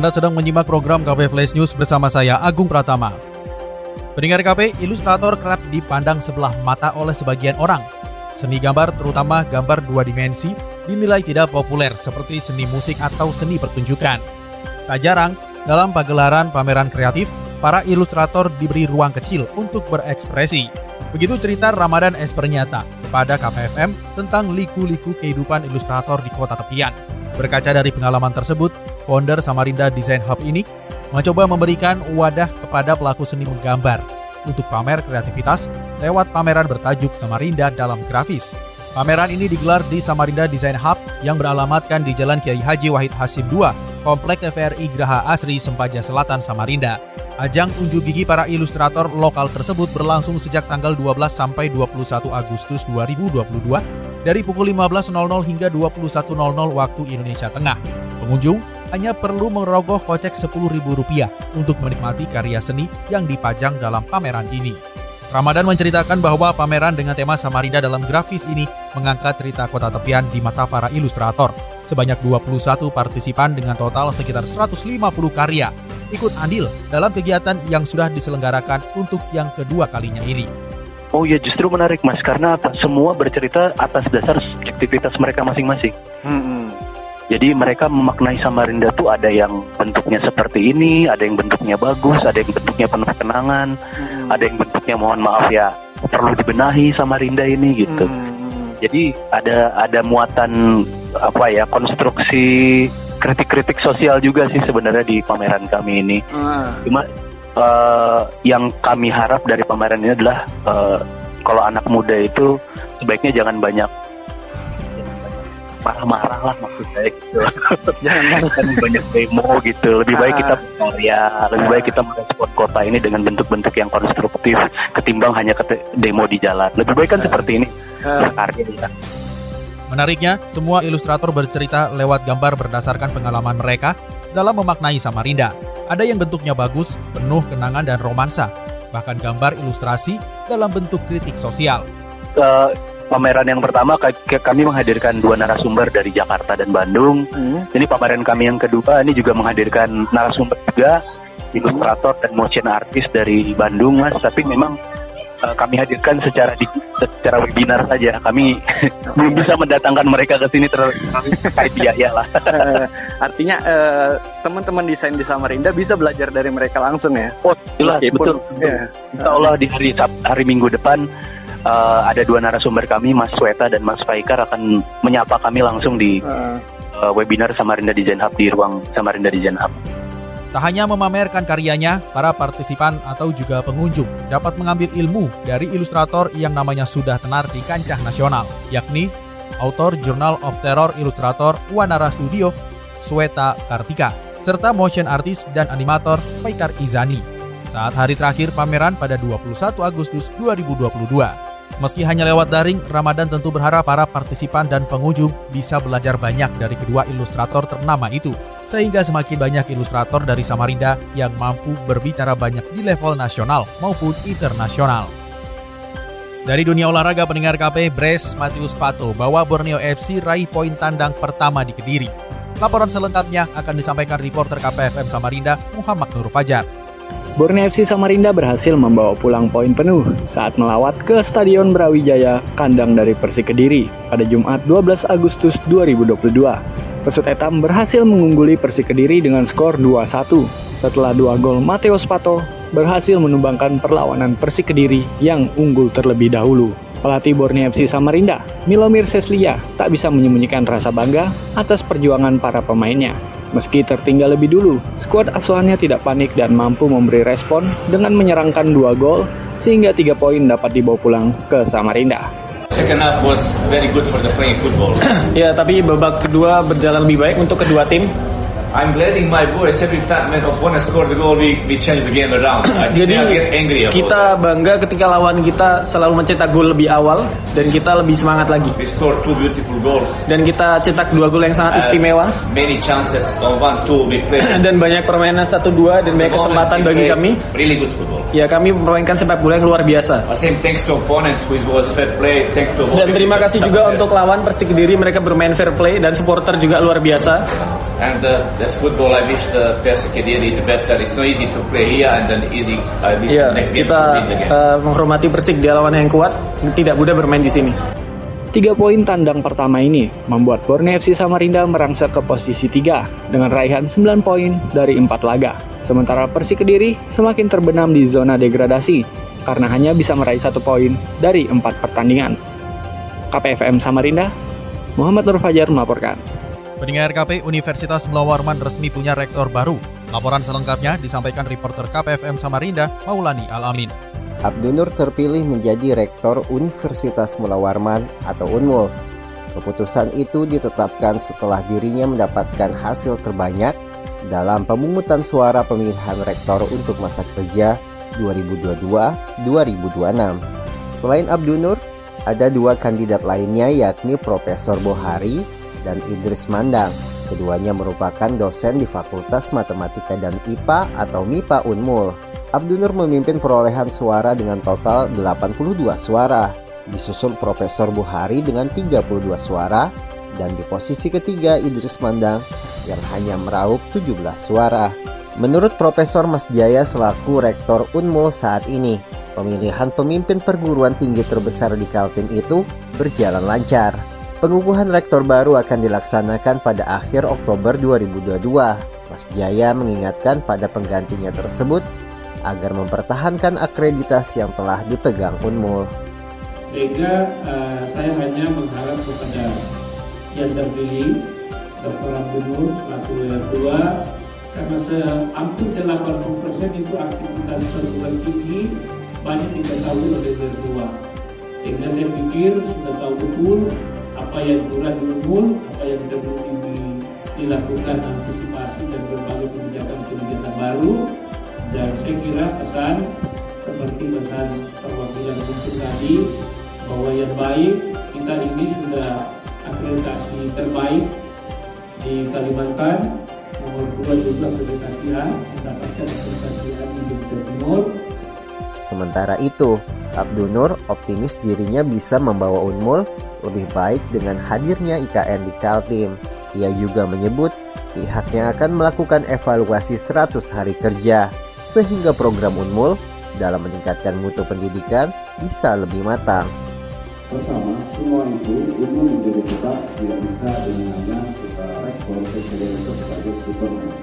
Anda sedang menyimak program KP Flash News bersama saya Agung Pratama. Pendengar KP, ilustrator kerap dipandang sebelah mata oleh sebagian orang. Seni gambar, terutama gambar dua dimensi, dinilai tidak populer seperti seni musik atau seni pertunjukan. Tak jarang, dalam pagelaran pameran kreatif, para ilustrator diberi ruang kecil untuk berekspresi. Begitu cerita Ramadan Espernyata kepada KPFM tentang liku-liku kehidupan ilustrator di kota tepian. Berkaca dari pengalaman tersebut, founder Samarinda Design Hub ini mencoba memberikan wadah kepada pelaku seni menggambar untuk pamer kreativitas lewat pameran bertajuk Samarinda dalam grafis. Pameran ini digelar di Samarinda Design Hub yang beralamatkan di Jalan Kiai Haji Wahid Hasim II, Komplek TVRI Graha Asri Sempaja Selatan, Samarinda. Ajang unjuk gigi para ilustrator lokal tersebut berlangsung sejak tanggal 12 sampai 21 Agustus 2022 dari pukul 15.00 hingga 21.00 waktu Indonesia Tengah. Pengunjung hanya perlu merogoh kocek Rp10.000 untuk menikmati karya seni yang dipajang dalam pameran ini. Ramadan menceritakan bahwa pameran dengan tema Samarinda dalam grafis ini mengangkat cerita kota tepian di mata para ilustrator. Sebanyak 21 partisipan dengan total sekitar 150 karya ikut andil dalam kegiatan yang sudah diselenggarakan untuk yang kedua kalinya ini. Oh ya justru menarik mas karena apa? Semua bercerita atas dasar subjektivitas mereka masing-masing. Hmm. Jadi mereka memaknai Samarinda tuh ada yang bentuknya seperti ini, ada yang bentuknya bagus, ada yang bentuknya penuh kenangan, hmm. ada yang bentuknya mohon maaf ya perlu dibenahi Samarinda ini gitu. Hmm. Jadi ada ada muatan apa ya konstruksi kritik-kritik sosial juga sih sebenarnya di pameran kami ini. Hmm. Cuma uh, yang kami harap dari pameran ini adalah uh, kalau anak muda itu sebaiknya jangan banyak marah-marah lah maksud saya gitu. Jangan kan banyak demo gitu. Lebih baik kita berkarya lebih baik kita merespon kota ini dengan bentuk-bentuk yang konstruktif ketimbang hanya demo di jalan. Lebih baik kan seperti ini berkarya ya Menariknya, semua ilustrator bercerita lewat gambar berdasarkan pengalaman mereka dalam memaknai Samarinda. Ada yang bentuknya bagus, penuh kenangan dan romansa, bahkan gambar ilustrasi dalam bentuk kritik sosial. Uh, pameran yang pertama kami menghadirkan dua narasumber dari Jakarta dan Bandung. Hmm. Ini pameran kami yang kedua ini juga menghadirkan narasumber juga ilustrator dan motion artist dari Bandung mas. Tapi memang uh, kami hadirkan secara di, secara webinar saja. Kami belum bisa mendatangkan mereka ke sini terkait biaya lah. Artinya uh, teman-teman desain di Samarinda bisa belajar dari mereka langsung ya. Oh, jelas betul. Ya. Insya Allah di hari hari Minggu depan uh, ada dua narasumber kami, Mas Sweta dan Mas Faikar akan menyapa kami langsung di uh. Uh, webinar Samarinda Design Hub di ruang Samarinda Design Hub. Tak hanya memamerkan karyanya, para partisipan atau juga pengunjung dapat mengambil ilmu dari ilustrator yang namanya sudah tenar di kancah nasional, yakni autor Journal of Terror Ilustrator Wanara Studio, Sweta Kartika, serta motion artist dan animator Faikar Izani. Saat hari terakhir pameran pada 21 Agustus 2022. Meski hanya lewat daring, Ramadan tentu berharap para partisipan dan pengunjung bisa belajar banyak dari kedua ilustrator ternama itu, sehingga semakin banyak ilustrator dari Samarinda yang mampu berbicara banyak di level nasional maupun internasional. Dari dunia olahraga pendengar KP, Bres Matius Pato bawa Borneo FC raih poin tandang pertama di Kediri. Laporan selengkapnya akan disampaikan reporter KPFM Samarinda, Muhammad Nur Fajar. Borneo FC Samarinda berhasil membawa pulang poin penuh saat melawat ke Stadion Brawijaya, kandang dari Persik Kediri pada Jumat 12 Agustus 2022. Pesut Etam berhasil mengungguli Persik Kediri dengan skor 2-1 setelah dua gol Mateo Spato berhasil menumbangkan perlawanan Persik Kediri yang unggul terlebih dahulu. Pelatih Borneo FC Samarinda, Milomir Seslia, tak bisa menyembunyikan rasa bangga atas perjuangan para pemainnya Meski tertinggal lebih dulu, skuad asuhannya tidak panik dan mampu memberi respon dengan menyerangkan dua gol sehingga tiga poin dapat dibawa pulang ke Samarinda. Second half was very good for the playing football. ya, tapi babak kedua berjalan lebih baik untuk kedua tim. I'm letting my voice every time when opponent score the goal we, we change the game around. I Jadi get angry about kita bangga ketika lawan kita selalu mencetak gol lebih awal dan kita lebih semangat lagi. We scored two beautiful goals. Dan kita cetak dua gol yang sangat Uh, istimewa Many chances on one two we play. dan banyak permainan satu dua dan banyak kesempatan bagi kami. Really good football. Ya kami memainkan sepak bola yang luar biasa. I think thanks to opponents who was fair play, thanks to Dan terima kasih juga untuk lawan Persik Kediri mereka bermain fair play dan supporter juga luar biasa. And uh, that's football. I wish the best Kediri the better. It's not easy to play here and then easy. I wish the next game to kita win the game. uh, menghormati Persik dia lawan yang kuat, tidak mudah bermain di sini. Tiga poin tandang pertama ini membuat Borneo FC Samarinda merangsek ke posisi 3 dengan raihan 9 poin dari 4 laga. Sementara Persik Kediri semakin terbenam di zona degradasi karena hanya bisa meraih satu poin dari 4 pertandingan. KPFM Samarinda, Muhammad Nur Fajar melaporkan. Pendengar KP Universitas Melawarman resmi punya rektor baru. Laporan selengkapnya disampaikan reporter KPFM Samarinda, Maulani Alamin. Abdunur terpilih menjadi Rektor Universitas Mula Warman atau UNMUL. Keputusan itu ditetapkan setelah dirinya mendapatkan hasil terbanyak dalam pemungutan suara pemilihan rektor untuk masa kerja 2022-2026. Selain Abdunur, ada dua kandidat lainnya yakni Profesor Bohari dan Idris Mandang. Keduanya merupakan dosen di Fakultas Matematika dan IPA atau MIPA Unmul. Abdunur memimpin perolehan suara dengan total 82 suara, disusul Profesor Buhari dengan 32 suara, dan di posisi ketiga Idris Mandang yang hanya meraup 17 suara. Menurut Profesor Mas Jaya selaku Rektor Unmul saat ini, pemilihan pemimpin perguruan tinggi terbesar di Kaltim itu berjalan lancar. Pengukuhan rektor baru akan dilaksanakan pada akhir Oktober 2022. Mas Jaya mengingatkan pada penggantinya tersebut agar mempertahankan akreditasi yang telah dipegang Unmul. Sehingga uh, saya hanya mengharap kepada yang terpilih Dr. Abdul selaku R2 karena saya hampir 80% itu aktivitas perguruan tinggi banyak diketahui oleh R2 sehingga saya pikir sudah tahu betul apa yang kurang di Unmul, apa yang perlu di- dilakukan antisipasi dan berbagai kebijakan-kebijakan baru. Dan saya kira pesan seperti pesan perwakilan hukum tadi bahwa yang baik kita ini sudah akreditasi terbaik di Kalimantan nomor dua juga akreditasi A mendapatkan akreditasi A di Indonesia Timur Sementara itu, Abdunur optimis dirinya bisa membawa Unmul lebih baik dengan hadirnya IKN di Kaltim. Ia juga menyebut pihaknya akan melakukan evaluasi 100 hari kerja sehingga program Unmul dalam meningkatkan mutu pendidikan bisa lebih matang. Pertama, semua itu umum menjadi tetap tidak bisa dengan hanya kita rektor presiden itu sebagai superman.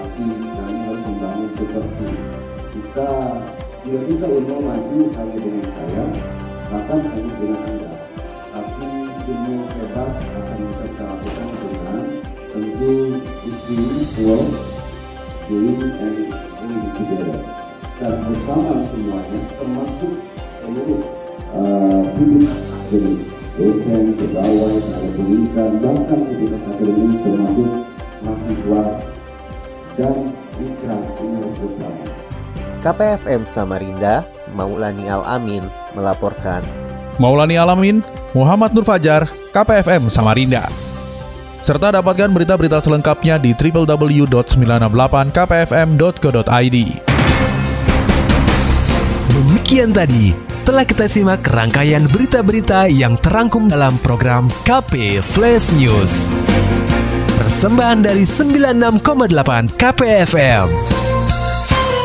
Tapi kami harus membangun seperti kita tidak bisa umum maju hanya dengan saya, bahkan hanya dengan anda. Tapi umum hebat akan bisa kita lakukan dengan tentu doing well, doing and doing together. Secara bersama semuanya, termasuk seluruh uh, sivitas akademik, dosen, pegawai, tenaga pendidikan, bahkan sivitas akademik termasuk mahasiswa dan mitra ini harus bersama. KPFM Samarinda, Maulani Al-Amin melaporkan. Maulani Alamin, Muhammad Nur Fajar, KPFM Samarinda. Serta dapatkan berita-berita selengkapnya di www.968kpfm.co.id. Demikian tadi telah kita simak rangkaian berita-berita yang terangkum dalam program KP Flash News. Persembahan dari 96,8 KPFM.